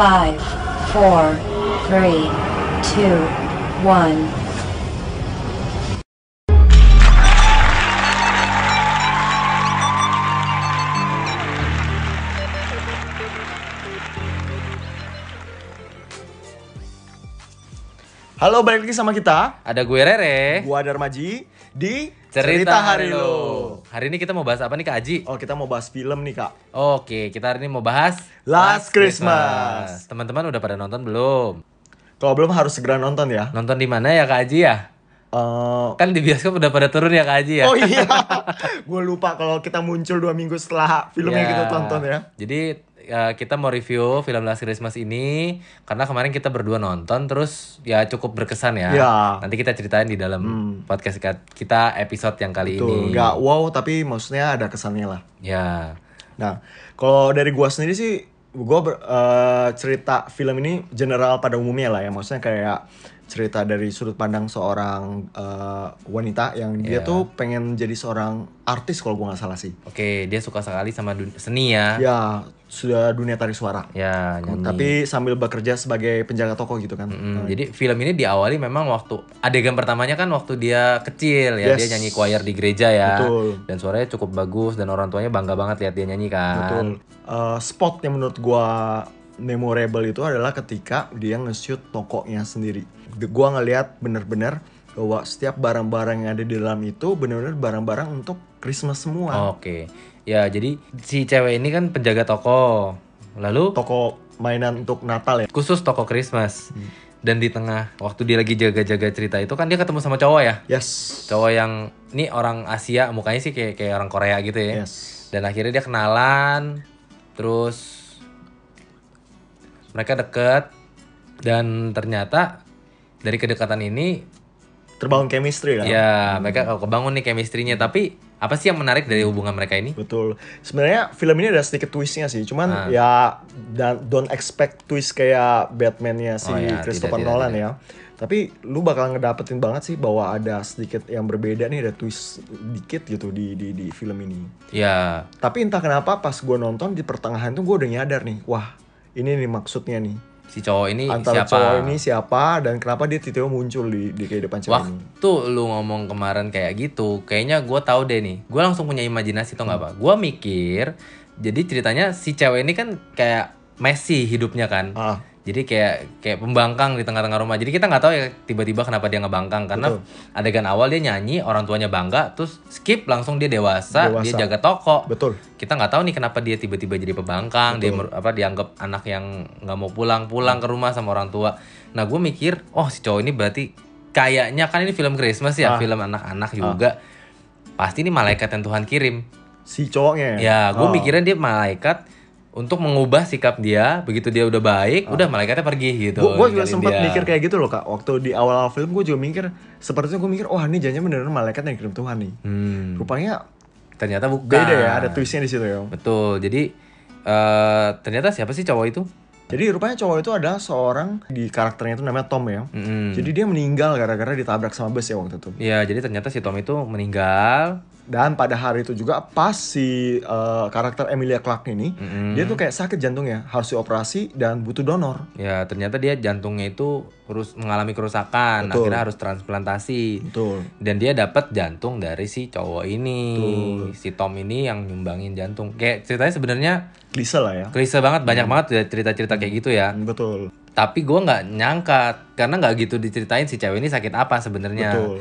Five, four, three, two, one. Halo, balik lagi sama kita. Ada gue Rere. Gua Darmaji di Cerita, Hari Lo. Hari ini kita mau bahas apa nih Kak Aji? Oh, kita mau bahas film nih, Kak. Oke, kita hari ini mau bahas Last Christmas. Teman-teman udah pada nonton belum? Kalau belum harus segera nonton ya. Nonton di mana ya Kak Aji ya? Eh, Kan di bioskop udah pada turun ya Kak Aji ya? Oh iya, gue lupa kalau kita muncul dua minggu setelah filmnya Ya. kita tonton ya. Jadi ya, kita mau review film Last Christmas ini karena kemarin kita berdua nonton terus ya cukup berkesan ya. Ya. Nanti kita ceritain di dalam podcast kita episode yang kali Tuh, ini. nggak wow tapi maksudnya ada kesannya lah. Ya. Nah, kalau dari gua sendiri sih, gua ber- eh, cerita film ini general pada umumnya lah ya. Maksudnya kayak cerita dari sudut pandang seorang eh, wanita yang dia Iya. tuh pengen jadi seorang artis kalau gua nggak salah sih. Oke, dia suka sekali sama dun- seni ya. Ya, sudah dunia tarik suara. Ya, nyanyi. Tapi sambil bekerja sebagai penjaga toko gitu kan. Mm, jadi film ini diawali memang waktu adegan pertamanya kan waktu dia kecil ya Yes. dia nyanyi choir di gereja ya Betul. dan suaranya cukup bagus dan orang tuanya bangga banget lihat dia nyanyi kan Betul. Eh, spot yang menurut gua memorable itu adalah ketika dia nge-shoot tokonya sendiri. Gua ngeliat bener-bener bahwa setiap barang-barang yang ada di dalam itu bener-bener barang-barang untuk Christmas semua. oke ya jadi si cewek ini kan penjaga toko lalu Toko mainan untuk Natal ya. khusus toko Christmas Hmm. dan di tengah waktu dia lagi jaga-jaga cerita itu kan dia ketemu sama cowok ya Yes. cowok yang ini orang Asia mukanya sih kayak kayak orang Korea gitu ya Yes. dan akhirnya dia kenalan terus mereka deket dan ternyata dari kedekatan ini Terbangun chemistry kan. ya mereka kebangun nih chemistry-nya tapi apa sih yang menarik dari hubungan mereka ini Betul. Sebenarnya film ini ada sedikit twistnya sih. Cuman Ah. ya dan don't expect twist kayak Batman-nya si Oh ya, Christopher tidak, tidak, Nolan tidak. ya. Tapi lu bakal ngedapetin banget sih bahwa ada sedikit yang berbeda nih, ada twist dikit gitu di di di film ini. ya Tapi entah kenapa pas gue nonton di pertengahan tuh gue udah nyadar nih, wah ini nih maksudnya nih. si cowok ini Antara siapa? cowok ini siapa dan kenapa dia tiba-tiba muncul di di kehidupan cewek ini. waktu lu ngomong kemarin kayak gitu kayaknya gue tahu deh nih. Gue langsung punya imajinasi tuh nggak apa gue mikir jadi ceritanya si cewek ini kan kayak Messi hidupnya kan? Ah, Jadi kayak kayak pembangkang di tengah-tengah rumah. Jadi kita nggak tahu ya tiba-tiba kenapa dia ngebangkang karena Betul. adegan awal dia nyanyi, orang tuanya bangga, terus skip langsung dia dewasa, Dewasa. dia jaga toko. betul. Kita nggak tahu nih kenapa dia tiba-tiba jadi pembangkang, dia apa dianggap anak yang nggak mau pulang-pulang ke rumah sama orang tua. Nah, gue mikir, oh si cowok ini berarti kayaknya kan ini film Christmas Ah. ya, film anak-anak juga. Pasti ini malaikat yang Tuhan kirim. Si cowoknya Ya, gue Oh. mikirnya dia malaikat untuk mengubah sikap dia. Begitu dia udah baik, udah malaikatnya pergi gitu. Gue juga sempat mikir kayak gitu loh kak. Waktu di awal-awal film gue juga mikir, sepertinya gue mikir, wah ini jangan beneran malaikat yang kirim Tuhan nih. Hmm, Rupanya ternyata bukan. beda ya, ada twistnya di situ ya. Betul. Jadi eh ternyata siapa sih cowok itu? Jadi rupanya cowok itu adalah seorang di karakternya itu namanya Tom ya. Mm-mm. Jadi dia meninggal gara-gara ditabrak sama bus ya waktu itu. Ya, jadi ternyata si Tom itu meninggal. Dan pada hari itu juga pas si eh, karakter Emilia Clarke ini, Mm-mm. dia tuh kayak sakit jantungnya, harus dioperasi dan butuh donor. Ya, ternyata dia jantungnya itu terus mengalami kerusakan, Betul. akhirnya harus transplantasi. Betul. Dan dia dapat jantung dari si cowok ini. Betul. Si Tom ini yang nyumbangin jantung. Kayak ceritanya sebenarnya Klise lah ya. klise banget, banyak banget ya cerita-cerita kayak gitu ya. Betul. Tapi gua nggak nyangka karena nggak gitu diceritain si cewek ini sakit apa sebenarnya. Betul.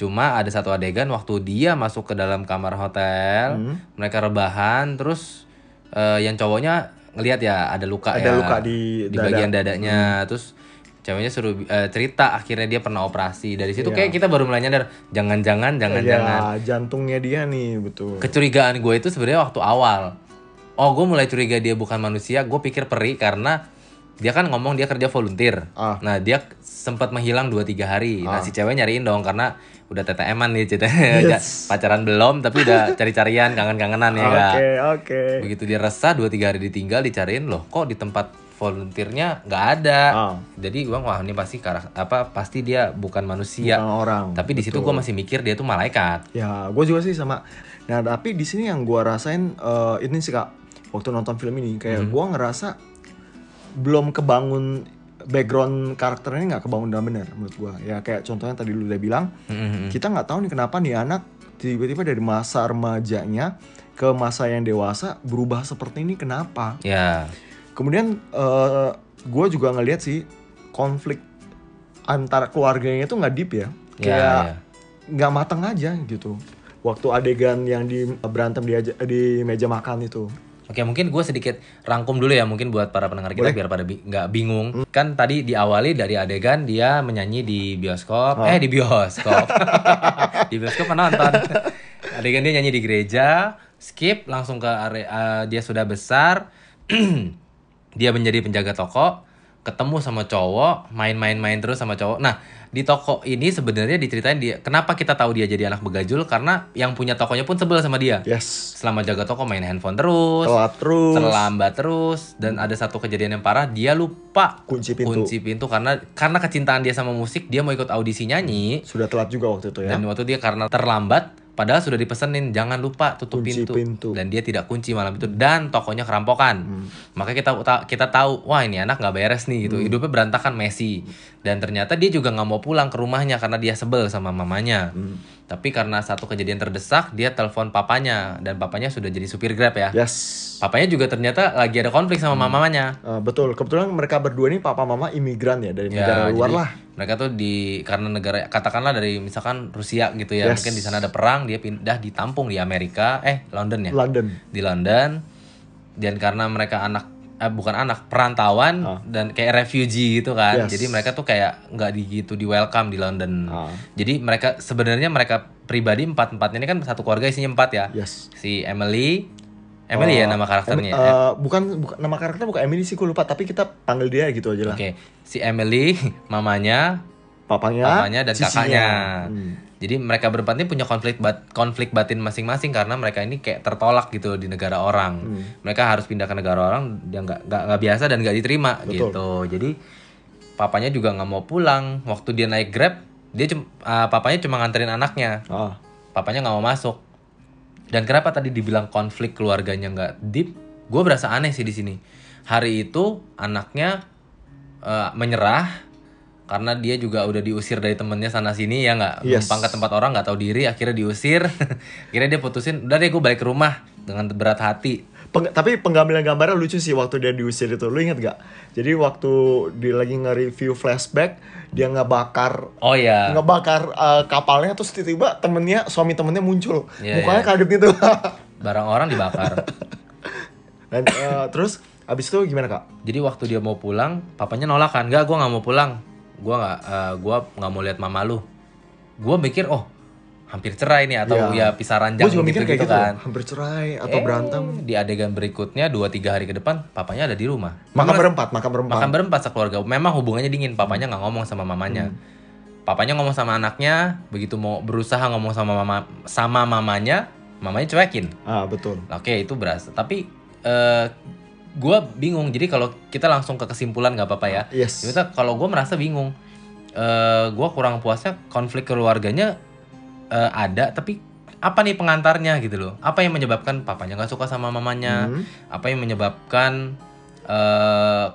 Cuma ada satu adegan waktu dia masuk ke dalam kamar hotel, Hmm. mereka rebahan, terus eh, yang cowoknya ngelihat ya ada luka Ada ya luka di dada. Hmm. bagian dadanya, terus ceweknya suruh eh, cerita akhirnya dia pernah operasi. Dari situ Iya. kayak kita baru mulai nyadar, jangan-jangan, jangan-jangan. Ya, jantungnya dia nih, betul. Kecurigaan gue itu sebenarnya waktu awal. Oh, gue mulai curiga dia bukan manusia. Gue pikir peri karena dia kan ngomong dia kerja volunteer. Ah. Nah, dia sempat menghilang 2-3 hari. Nah, Ah. si cewek nyariin dong karena udah TTM-an nih cerita Yes. pacaran belum tapi udah cari-carian kangen-kangenan ya kak. Oke, oke. Begitu dia resah 2-3 hari ditinggal dicariin loh kok di tempat volunteernya nggak ada. Ah. Jadi gue wah ini pasti karak- apa pasti dia bukan manusia. Bukan orang. Tapi di situ gue masih mikir dia tuh malaikat. Ya, gue juga sih sama. Nah, tapi di sini yang gue rasain eh, ini sih kak, waktu nonton film ini kayak Hmm. gue ngerasa belum kebangun background karakternya nggak kebangun dengan benar menurut gua. Ya kayak contohnya tadi lu udah bilang Mm-mm. kita nggak tahu nih kenapa nih anak tiba-tiba dari masa remajanya ke masa yang dewasa berubah seperti ini kenapa? Ya, kemudian eh gue juga ngeliat sih konflik antara keluarganya itu nggak deep ya. Ya, kayak ya. nggak matang aja gitu. Waktu adegan yang di berantem di, di meja makan itu Oke mungkin gue sedikit rangkum dulu ya mungkin buat para pendengar kita Boleh. biar pada bi- nggak bingung. Kan tadi diawali dari adegan dia menyanyi di bioskop, Oh. eh di bioskop, di bioskop penonton. adegan dia nyanyi di gereja, skip langsung ke area dia sudah besar, dia menjadi penjaga toko, ketemu sama cowok, main-main-main terus sama cowok. Nah di toko ini sebenarnya diceritain dia kenapa kita tahu dia jadi anak begajul? Karena yang punya tokonya pun sebel sama dia. yes. Selama jaga toko main handphone terus, telat terus. terlambat terus dan ada satu kejadian yang parah dia lupa kunci pintu. kunci pintu karena karena kecintaan dia sama musik dia mau ikut audisi nyanyi. Sudah telat juga waktu itu ya. Dan waktu dia karena terlambat padahal sudah dipesenin jangan lupa tutup Kunci pintu. pintu. Hmm. dan dia tidak kunci malam itu dan tokonya kerampokan maka kita ta- kita tahu wah ini anak nggak beres nih Hmm. gitu hidupnya berantakan Messi dan ternyata dia juga nggak mau pulang ke rumahnya karena dia sebel sama mamanya Hmm. tapi karena satu kejadian terdesak dia telepon papanya dan papanya sudah jadi supir grab ya yes Papanya juga ternyata lagi ada konflik sama mamanya. Eh, betul kebetulan mereka berdua ini papa mama imigran ya dari negara Ya, luar jadi lah Mereka tuh di karena negara katakanlah dari misalkan Rusia gitu ya, Yes. mungkin di sana ada perang, dia pindah ditampung di Amerika, eh London ya, London di London. Dan karena mereka anak eh, bukan anak perantauan Ah. dan kayak refugee gitu kan, Yes. jadi mereka tuh kayak nggak di gitu di welcome di London. Ah. Jadi mereka sebenarnya mereka pribadi empat empatnya ini kan satu keluarga isinya empat ya, yes si Emily, Emily ya Oh, nama karakternya. Em- eh, bukan, bukan nama karakter bukan Emily sih gue lupa tapi kita panggil dia gitu aja lah Oke, si Emily, mamanya, papanya papanya dan sisinya. kakaknya. Hmm. Jadi mereka berempat ini punya konflik bat konflik batin masing-masing karena mereka ini kayak tertolak gitu di negara orang. Hmm. Mereka harus pindah ke negara orang yang nggak nggak biasa dan nggak diterima Betul. gitu. Jadi papanya juga nggak mau pulang. Waktu dia naik grab, dia cum- ah, papanya cuma nganterin anaknya. Ah, Papanya nggak mau masuk. Dan kenapa tadi dibilang konflik keluarganya nggak deep? Gue berasa aneh sih di sini. Hari itu anaknya eh, menyerah karena dia juga udah diusir dari temennya sana sini ya nggak Yes. numpang ke tempat orang nggak tahu diri akhirnya diusir akhirnya dia putusin udah deh gue balik ke rumah dengan berat hati Peng- tapi penggambaran gambarnya lucu sih waktu dia diusir itu. Lu inget gak? Jadi waktu dia lagi nge-review flashback, dia ngebakar oh ya ngebakar uh, kapalnya terus tiba-tiba temennya suami temennya muncul. Iya, mukanya iya. kaget gitu. Barang orang dibakar. Dan uh, terus abis itu gimana kak? Jadi waktu dia mau pulang papanya nolak kan nggak gue nggak mau pulang. Gue nggak eh, gua nggak mau lihat mama lu. Gue mikir oh hampir cerai nih atau Iya. ya pisah ranjang juga gitu, mikir kayak gitu. kan. Hampir cerai atau Eh, berantem. di adegan berikutnya dua tiga hari ke depan papanya ada di rumah. Makan berempat makan berempat. makan berempat sekeluarga. Memang hubungannya dingin papanya nggak ngomong sama mamanya. Papanya ngomong sama anaknya begitu mau berusaha ngomong sama mama sama mamanya mamanya cuekin. Ah betul. Oke itu berasa tapi eh gue bingung. Jadi kalau kita langsung ke kesimpulan nggak apa-apa ya. Yes. Ternyata kalau gue merasa bingung. Eh gue kurang puasnya konflik keluarganya eh, ada tapi apa nih pengantarnya gitu loh? Apa yang menyebabkan papanya nggak suka sama mamanya? Hmm. apa yang menyebabkan eh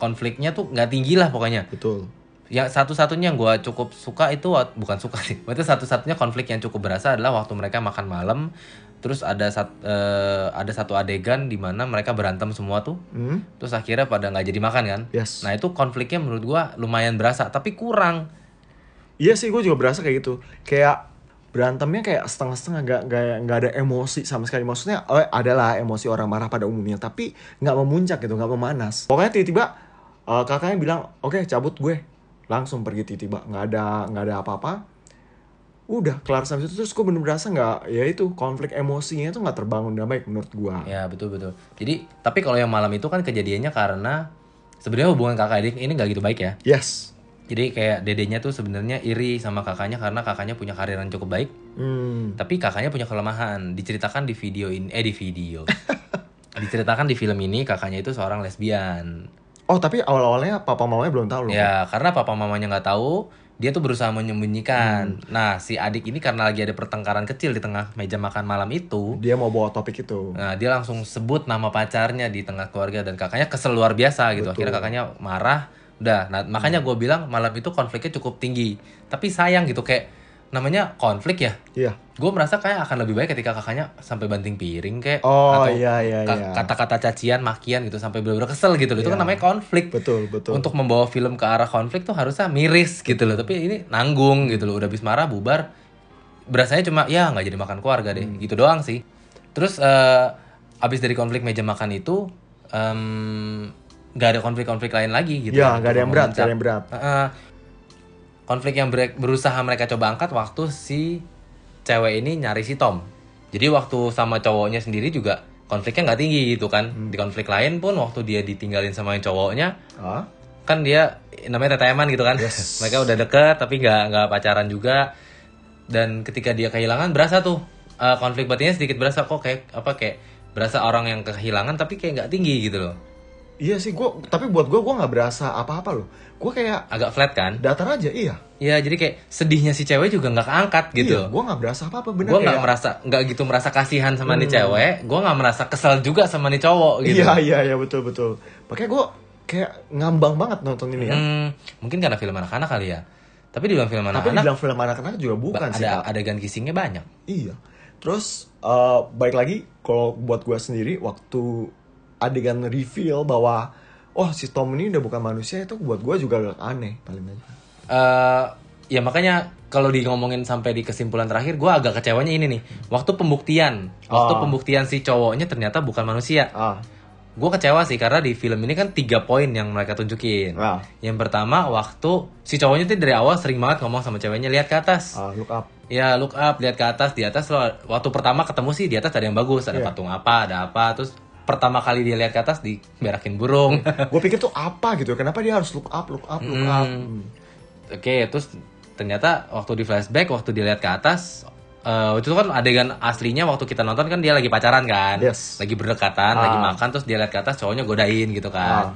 konfliknya tuh nggak tinggi lah pokoknya? Betul. Yang satu-satunya yang gue cukup suka itu bukan suka sih berarti satu-satunya konflik yang cukup berasa adalah waktu mereka makan malam terus ada sat, eh, ada satu adegan di mana mereka berantem semua tuh. Hmm. terus akhirnya pada nggak jadi makan kan? Yes. Nah itu konfliknya menurut gue lumayan berasa tapi kurang. Iya sih gue juga berasa kayak gitu. Kayak berantemnya kayak setengah-setengah nggak nggak nggak ada emosi sama sekali. Maksudnya oh, adalah emosi orang marah pada umumnya tapi nggak memuncak gitu nggak memanas. Pokoknya tiba-tiba uh, kakaknya bilang oke cabut gue. Langsung pergi tiba-tiba nggak ada nggak ada apa-apa. Udah kelar sampai situ. Terus gue bener berasa nggak ya itu konflik emosinya itu nggak terbangun dengan baik menurut gue ya betul betul. Jadi tapi kalau yang malam itu kan kejadiannya karena sebenarnya hubungan kakak adik ini nggak gitu baik ya? Yes jadi kayak dedenya tuh sebenarnya iri sama kakaknya karena kakaknya punya karir yang cukup baik hmm. Tapi kakaknya punya kelemahan. Diceritakan di video ini, eh di video. Diceritakan di film ini kakaknya itu seorang lesbian. oh tapi awal-awalnya papa mamanya belum tahu loh Ya karena papa mamanya nggak tahu, dia tuh berusaha menyembunyikan. Nah, si adik ini karena lagi ada pertengkaran kecil di tengah meja makan malam itu, Dia mau bawa topik itu. Nah, dia langsung sebut nama pacarnya di tengah keluarga dan kakaknya kesel luar biasa gitu. Akhirnya kakaknya marah. Udah, nah makanya gue bilang malam itu konfliknya cukup tinggi. Tapi sayang gitu kayak namanya konflik ya. Iya. Gue merasa kayak akan lebih baik ketika kakaknya sampai banting piring kayak Oh, atau iya, iya, iya. kata-kata cacian, makian gitu sampai bener-bener kesel gitu loh. Itu kan Iya. namanya konflik. Betul, betul. Untuk membawa film ke arah konflik tuh harusnya miris gitu loh. Tapi ini nanggung gitu loh. Udah habis marah bubar. Berasanya cuma ya nggak jadi makan keluarga deh. Hmm. Gitu doang sih. Terus eh abis dari konflik meja makan itu em, nggak ada konflik-konflik lain lagi gitu. Ya, nggak ada yang berat, nggak ada yang berat. Heeh. konflik yang ber- berusaha mereka coba angkat waktu si cewek ini nyari si Tom. Jadi waktu sama cowoknya sendiri juga konfliknya nggak tinggi gitu kan. Hmm. Di konflik lain pun waktu dia ditinggalin sama yang cowoknya, Ah, kan dia namanya teteman gitu kan. mereka udah deket tapi nggak nggak pacaran juga. Dan ketika dia kehilangan berasa tuh eh, konflik batinnya sedikit berasa kok kayak apa kayak berasa orang yang kehilangan tapi kayak nggak tinggi gitu loh. Iya sih gua tapi buat gua gua nggak berasa apa-apa loh. Gua kayak Agak flat kan? datar aja, iya. Ya jadi kayak sedihnya si cewek juga nggak keangkat gitu. Iya, gua nggak berasa apa-apa bener gue nggak kayak- merasa nggak gitu merasa kasihan sama nih cewek gue nggak merasa kesel juga sama nih cowok gitu Iya, iya, iya betul betul. Makanya gua kayak ngambang banget nonton ini ya. Hmm, mungkin karena film anak-anak kali ya tapi di dalam film Tapi anak-anak dibilang film anak-anak juga bukan sih. ada adegan kissingnya banyak Iya. Terus eh baik lagi kalau buat gua sendiri waktu adegan reveal bahwa oh si Tom ini udah bukan manusia itu buat gua juga agak aneh paling banyak. Eh, ya makanya kalau di ngomongin sampai di kesimpulan terakhir gue agak kecewanya ini nih waktu pembuktian waktu Ah. pembuktian si cowoknya ternyata bukan manusia Ah, gue kecewa sih karena di film ini kan tiga poin yang mereka tunjukin Ah. yang pertama waktu si cowoknya tuh dari awal sering banget ngomong sama ceweknya lihat ke atas ah, look up. Ya look up, lihat ke atas, di atas lo waktu pertama ketemu sih di atas ada yang bagus, ada Iya. patung apa, ada apa, terus pertama kali dia lihat ke atas diberakin burung. Gue pikir tuh apa gitu, kenapa dia harus look up, look up, look up. Hmm. Oke, terus ternyata waktu di flashback, waktu dia lihat ke atas, eh itu kan adegan aslinya waktu kita nonton kan dia lagi pacaran kan, Yes. lagi berdekatan, Ah. lagi makan, terus dia lihat ke atas cowoknya godain gitu kan.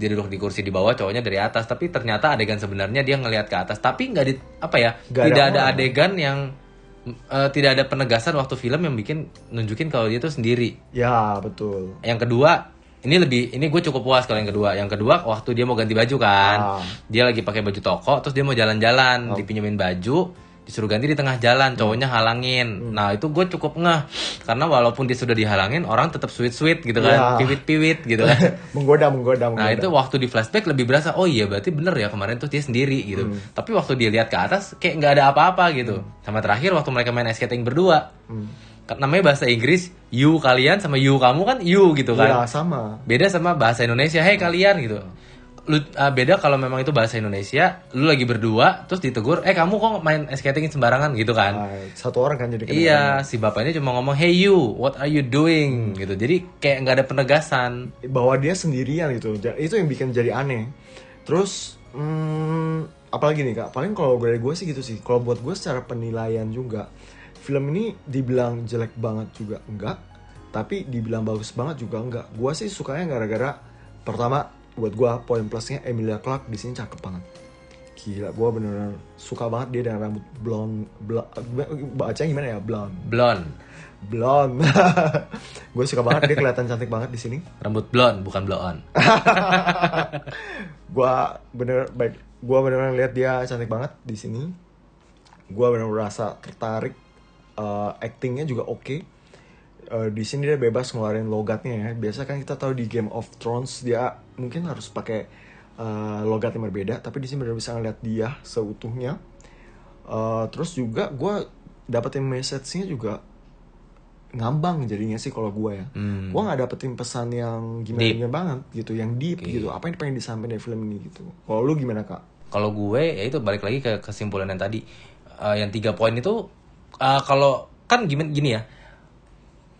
Dia duduk di kursi di bawah, cowoknya dari atas, tapi ternyata adegan sebenarnya dia ngelihat ke atas, tapi nggak di apa ya, ada tidak ada, orang. adegan yang eh, tidak ada penegasan waktu film yang bikin nunjukin kalau dia tuh sendiri. Ya betul. Yang kedua, ini lebih ini gue cukup puas kalau yang kedua. Yang kedua waktu dia mau ganti baju kan. Ah. Dia lagi pakai baju toko terus dia mau jalan-jalan, dipinjemin baju, disuruh ganti di tengah jalan, cowoknya halangin. Nah, itu gue cukup ngeh karena walaupun dia sudah dihalangin, orang tetap sweet-sweet gitu kan, Ya. piwit-piwit gitu kan. menggoda, menggoda, menggoda. Nah itu waktu di flashback lebih berasa oh iya berarti bener ya kemarin tuh dia sendiri gitu. Hmm. Tapi waktu dia lihat ke atas kayak nggak ada apa-apa gitu. Sama terakhir waktu mereka main ice skating berdua, Hmm. Namanya bahasa Inggris you kalian sama you kamu kan you gitu kan. sama. Beda sama bahasa Indonesia hey kalian gitu. Lu ah, beda kalau memang itu bahasa Indonesia, lu lagi berdua terus ditegur, "Eh kamu kok main skating sembarangan?" gitu kan. Satu orang kan jadi. Iya, si bapak ini cuma ngomong, "Hey you, what are you doing?" gitu. Jadi kayak nggak ada penegasan. bahwa dia sendirian gitu itu yang bikin jadi aneh terus hmm, apalagi nih kak paling kalau dari gue sih gitu sih kalau buat gue secara penilaian juga film ini dibilang jelek banget juga enggak tapi dibilang bagus banget juga enggak gue sih sukanya gara-gara pertama buat gue poin plusnya Emilia Clarke di sini cakep banget. Gila gue bener-bener suka banget dia dengan rambut blonde blonde bacanya gimana ya? Blonde. Blonde. blonde. Gue suka banget dia kelihatan cantik banget di sini. Rambut blonde bukan blow on. gua bener baik gua bener lihat dia cantik banget di sini. Gua bener merasa tertarik Eh, actingnya juga oke Eh, di sini dia bebas ngeluarin logatnya ya. Biasa kan kita tahu di Game of Thrones dia mungkin harus pakai eh, logat yang berbeda tapi di sini bener bisa ngeliat dia seutuhnya. Eh, terus juga gua dapetin message-nya juga ngambang jadinya sih kalau gua ya. Hmm. gua nggak dapetin pesan yang gimana Deep. gimana banget gitu yang deep gitu. Apa yang pengen disampaikan dari film ini gitu. Kalau lu gimana kak? Kalau gue ya itu balik lagi ke kesimpulan yang tadi. Eh, yang tiga poin itu eh, kalau kan gimana gini ya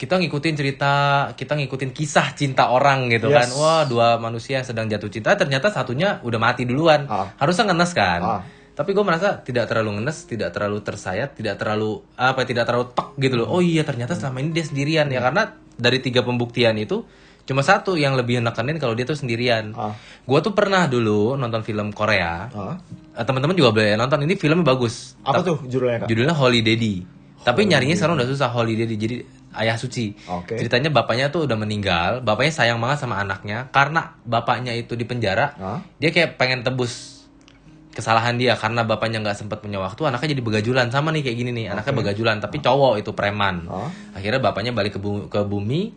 kita ngikutin cerita kita ngikutin kisah cinta orang gitu Yes. kan wah dua manusia yang sedang jatuh cinta ternyata satunya udah mati duluan Ah. harusnya ngenes kan Ah. tapi gue merasa tidak terlalu ngenes tidak terlalu tersayat tidak terlalu apa tidak terlalu tek gitu loh oh iya ternyata selama ini dia sendirian ya karena dari tiga pembuktian itu Cuma satu yang lebih nekenin kalau dia tuh sendirian. Ah. Gua tuh pernah dulu nonton film Korea. Ah. Eh, Teman-teman juga boleh nonton. Ini filmnya bagus. Apa Tapi- tuh judulnya kak? Judulnya Holy Daddy. Tapi nyarinya sekarang udah susah Holy Daddy. Jadi ayah suci. Oke. Ceritanya bapaknya tuh udah meninggal. Bapaknya sayang banget sama anaknya karena bapaknya itu di penjara. Hah? Dia kayak pengen tebus kesalahan dia karena bapaknya nggak sempat punya waktu anaknya jadi begajulan sama nih kayak gini nih anaknya begajulan tapi cowok itu preman Hah? akhirnya bapaknya balik ke, bu- ke bumi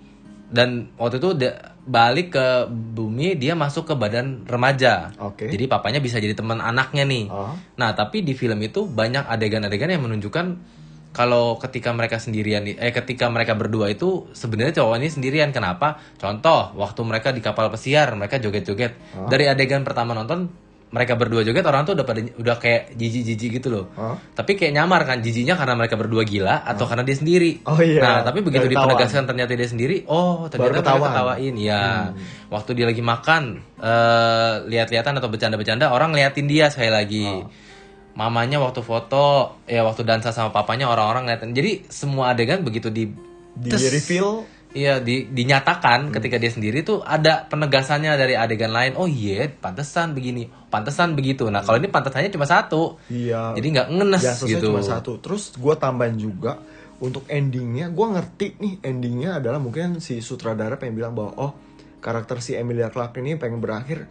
dan waktu itu dia balik ke bumi dia masuk ke badan remaja Oke. jadi papanya bisa jadi teman anaknya nih Ah. nah tapi di film itu banyak adegan-adegan yang menunjukkan kalau ketika mereka sendirian eh ketika mereka berdua itu sebenarnya cowok ini sendirian. Kenapa? Contoh waktu mereka di kapal pesiar mereka joget-joget. Dari adegan pertama nonton mereka berdua joget orang tuh udah pada udah kayak jijik-jijik gitu loh. Hah? tapi kayak nyamar kan jijinya karena mereka berdua gila atau karena dia sendiri. Oh iya. nah tapi begitu Dari dipenegaskan ternyata dia sendiri oh ternyata Baru mereka ketahuan. Hmm. ketawain ya waktu dia lagi makan eh lihat-lihatan atau bercanda-bercanda orang ngeliatin dia sekali lagi. Oh. Mamanya waktu foto ya waktu dansa sama papanya orang-orang ngeliatin jadi semua adegan begitu di Di tes, reveal Iya, di, dinyatakan ketika dia sendiri tuh ada penegasannya dari adegan lain. Oh iya, pantesan begini, pantesan begitu. Nah kalau ini pantesannya cuma satu. Iya. Jadi nggak ngenes Ya, selesai gitu. cuma satu. Terus gue tambahin juga untuk endingnya, gue ngerti nih endingnya adalah mungkin si sutradara pengen bilang bahwa oh karakter si Emilia Clarke ini pengen berakhir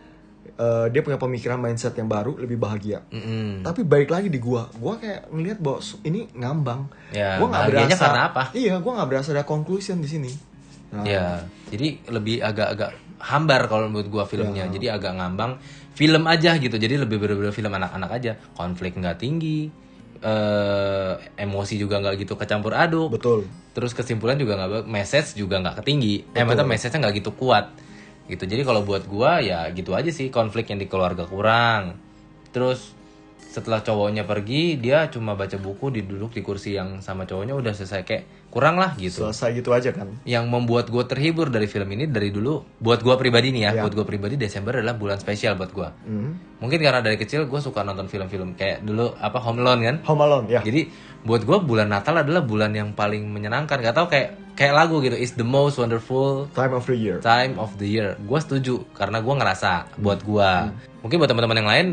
eh, dia punya pemikiran mindset yang baru lebih bahagia. Mm-mm. Tapi baik lagi di gua, gua kayak ngelihat bahwa ini ngambang. Ya, gua nggak berasa. karena apa? Iya, gua nggak berasa ada conclusion di sini. Nah, Ya, jadi lebih agak-agak hambar kalau menurut gua filmnya. Jadi agak ngambang film aja gitu. Jadi lebih bener-bener film anak-anak aja. Konflik nggak tinggi, eh emosi juga nggak gitu kecampur aduk. betul. Terus kesimpulan juga nggak message juga nggak ketinggi. Eh, maksudnya message-nya nggak gitu kuat. Gitu. Jadi kalau buat gua ya gitu aja sih konflik yang di keluarga kurang. Terus setelah cowoknya pergi, dia cuma baca buku, diduduk di kursi yang sama cowoknya udah selesai kayak kurang lah gitu Selesai gitu aja kan. yang membuat gue terhibur dari film ini dari dulu buat gue pribadi nih ya, Ya. buat gue pribadi Desember adalah bulan spesial buat gue Hmm. mungkin karena dari kecil gue suka nonton film-film kayak dulu apa Home Alone kan Home Alone ya. jadi buat gue bulan Natal adalah bulan yang paling menyenangkan gak tau kayak kayak lagu gitu is the most wonderful Time of the year. time of the year gue setuju karena gue ngerasa buat gue mungkin buat teman-teman yang lain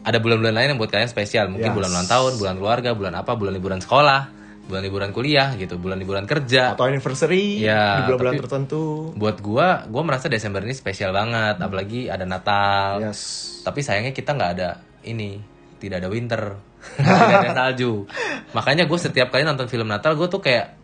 ada bulan-bulan lain yang buat kalian spesial mungkin Yes. bulan ulang tahun bulan keluarga bulan apa bulan liburan sekolah bulan liburan kuliah gitu bulan liburan kerja Atau anniversary Ya, di bulan-bulan tertentu. buat gua gua merasa Desember ini spesial banget apalagi ada Natal Yes. tapi sayangnya kita nggak ada ini tidak ada winter tidak ada salju makanya gue setiap kali nonton film Natal gue tuh kayak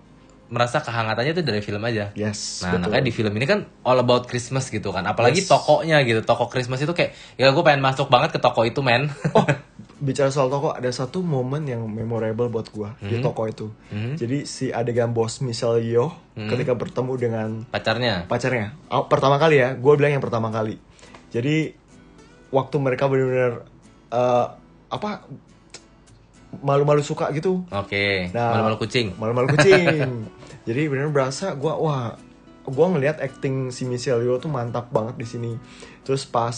merasa kehangatannya tuh dari film aja Yes, nah betul. makanya di film ini kan all about Christmas gitu kan apalagi Yes. tokonya gitu toko Christmas itu kayak ya gue pengen masuk banget ke toko itu men Oh, bicara soal toko ada satu momen yang memorable buat gua Hmm. di toko itu. Jadi si adegan bos Michelle Yeoh Hmm. ketika bertemu dengan pacarnya pacarnya. Oh, pertama kali ya, gue bilang yang pertama kali. Jadi waktu mereka benar-benar eh, apa malu-malu suka gitu, oke Nah. malu-malu kucing malu-malu kucing. Jadi benar berasa gue wah, gue ngelihat acting si Michelle Yeoh tuh mantap banget di sini. Terus pas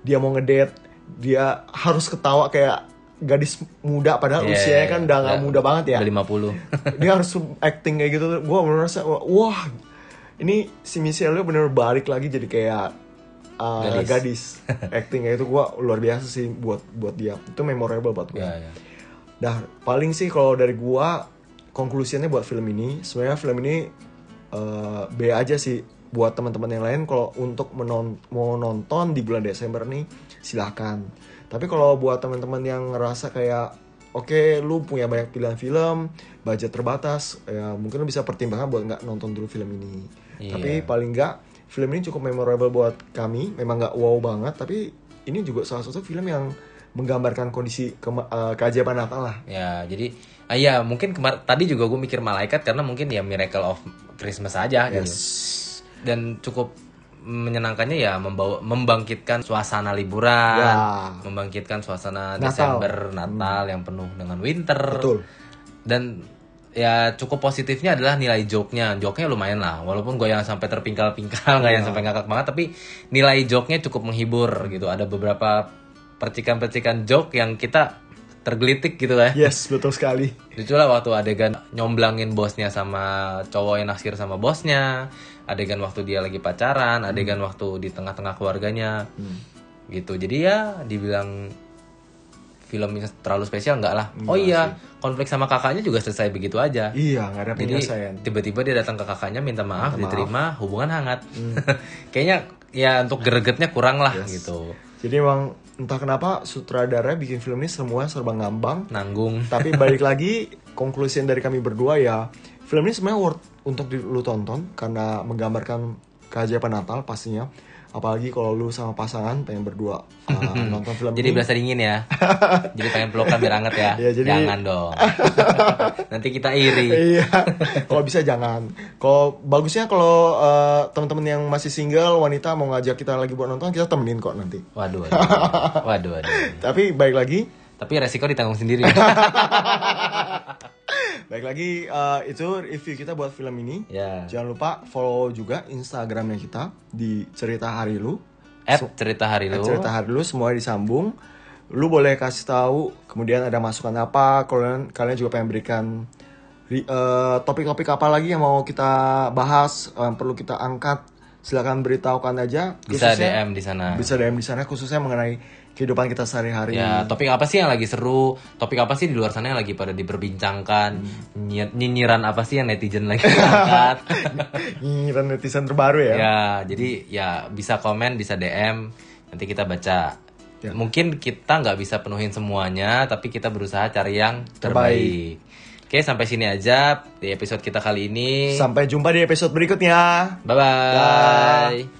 dia mau ngedate, dia harus ketawa kayak gadis muda padahal Yeah, usianya kan udah nggak muda banget ya. udah 50 dia harus acting kayak gitu. Gue merasa wah ini si Michelle bener balik lagi jadi kayak uh, Gadis. gadis, acting kayak itu gue luar biasa sih buat buat dia. Itu memorable buat gue ya, ya. Nah, paling sih kalau dari gua konklusinya buat film ini, sebenarnya film ini eh, B aja sih buat teman-teman yang lain kalau untuk menon mau nonton di bulan Desember nih silahkan. Tapi kalau buat teman-teman yang ngerasa kayak oke lu punya banyak pilihan film, budget terbatas, ya mungkin lu bisa pertimbangkan buat nggak nonton dulu film ini. Iya. Tapi paling nggak film ini cukup memorable buat kami, memang nggak wow banget, tapi ini juga salah satu film yang menggambarkan kondisi kema- eh, keajaiban Natal lah. Ya, jadi ah, ya mungkin kemar tadi juga gue mikir malaikat karena mungkin ya miracle of Christmas aja gitu. Dan cukup menyenangkannya ya membawa membangkitkan suasana liburan, Ya. membangkitkan suasana Natal. Desember Natal yang penuh dengan winter. Betul. Dan ya cukup positifnya adalah nilai joke-nya. Joke-nya lumayan lah. Walaupun gue yang sampai terpingkal-pingkal, nggak yang sampai ngakak banget, tapi nilai joke-nya cukup menghibur gitu. Ada beberapa percikan-percikan joke yang kita tergelitik gitu ya. Yes, betul sekali. Lucu lah waktu adegan nyomblangin bosnya sama cowok yang naksir sama bosnya. Adegan waktu dia lagi pacaran, adegan Hmm. waktu di tengah-tengah keluarganya. Gitu. Jadi ya dibilang filmnya terlalu spesial enggak lah. oh iya, konflik sama kakaknya juga selesai begitu aja. Iya, nggak ada Jadi tiba-tiba dia datang ke kakaknya minta maaf, diterima, hubungan hangat. Hmm. Kayaknya ya untuk gregetnya kurang lah gitu. Jadi emang entah kenapa sutradara bikin film ini semua serba ngambang. Nanggung. Tapi balik lagi konklusi dari kami berdua ya film ini sebenarnya worth untuk lu tonton karena menggambarkan keajaiban Natal pastinya. Apalagi kalau lu sama pasangan pengen berdua uh, nonton film Jadi ini. berasa dingin ya. jadi pengen pelukan biar hangat ya. Iya, jadi- Jangan dong. Nanti kita iri. Iya, kalau bisa jangan. Kalau bagusnya kalau uh, teman-teman yang masih single wanita mau ngajak kita lagi buat nonton kita temenin kok nanti. Waduh, waduh. Waduh, waduh. Tapi baik lagi, Tapi resiko ditanggung sendiri. baik lagi uh, itu review kita buat film ini. ya. Jangan lupa follow juga Instagramnya kita di cerita hari lu. At cerita hari lu. Cerita hari lu semua disambung. Lu boleh kasih tahu kemudian ada masukan apa. Kalian kalian juga pengen berikan ri- eh, topik-topik apa lagi yang mau kita bahas, yang perlu kita angkat. Silakan beritahukan aja. Bisa Khususnya- DM di sana. Bisa DM di sana khususnya mengenai kehidupan kita sehari-hari. Ya, topik apa sih yang lagi seru? Topik apa sih di luar sana yang lagi pada diperbincangkan? Hmm. Nyi- Nyinyiran apa sih yang netizen lagi angkat? Nyinyiran netizen terbaru ya. ya, jadi ya bisa komen, bisa DM, nanti kita baca. Ya. Mungkin kita nggak bisa penuhin semuanya, tapi kita berusaha cari yang terbaik. Oke, sampai sini aja di episode kita kali ini. Sampai jumpa di episode berikutnya. Bye-bye. Dah.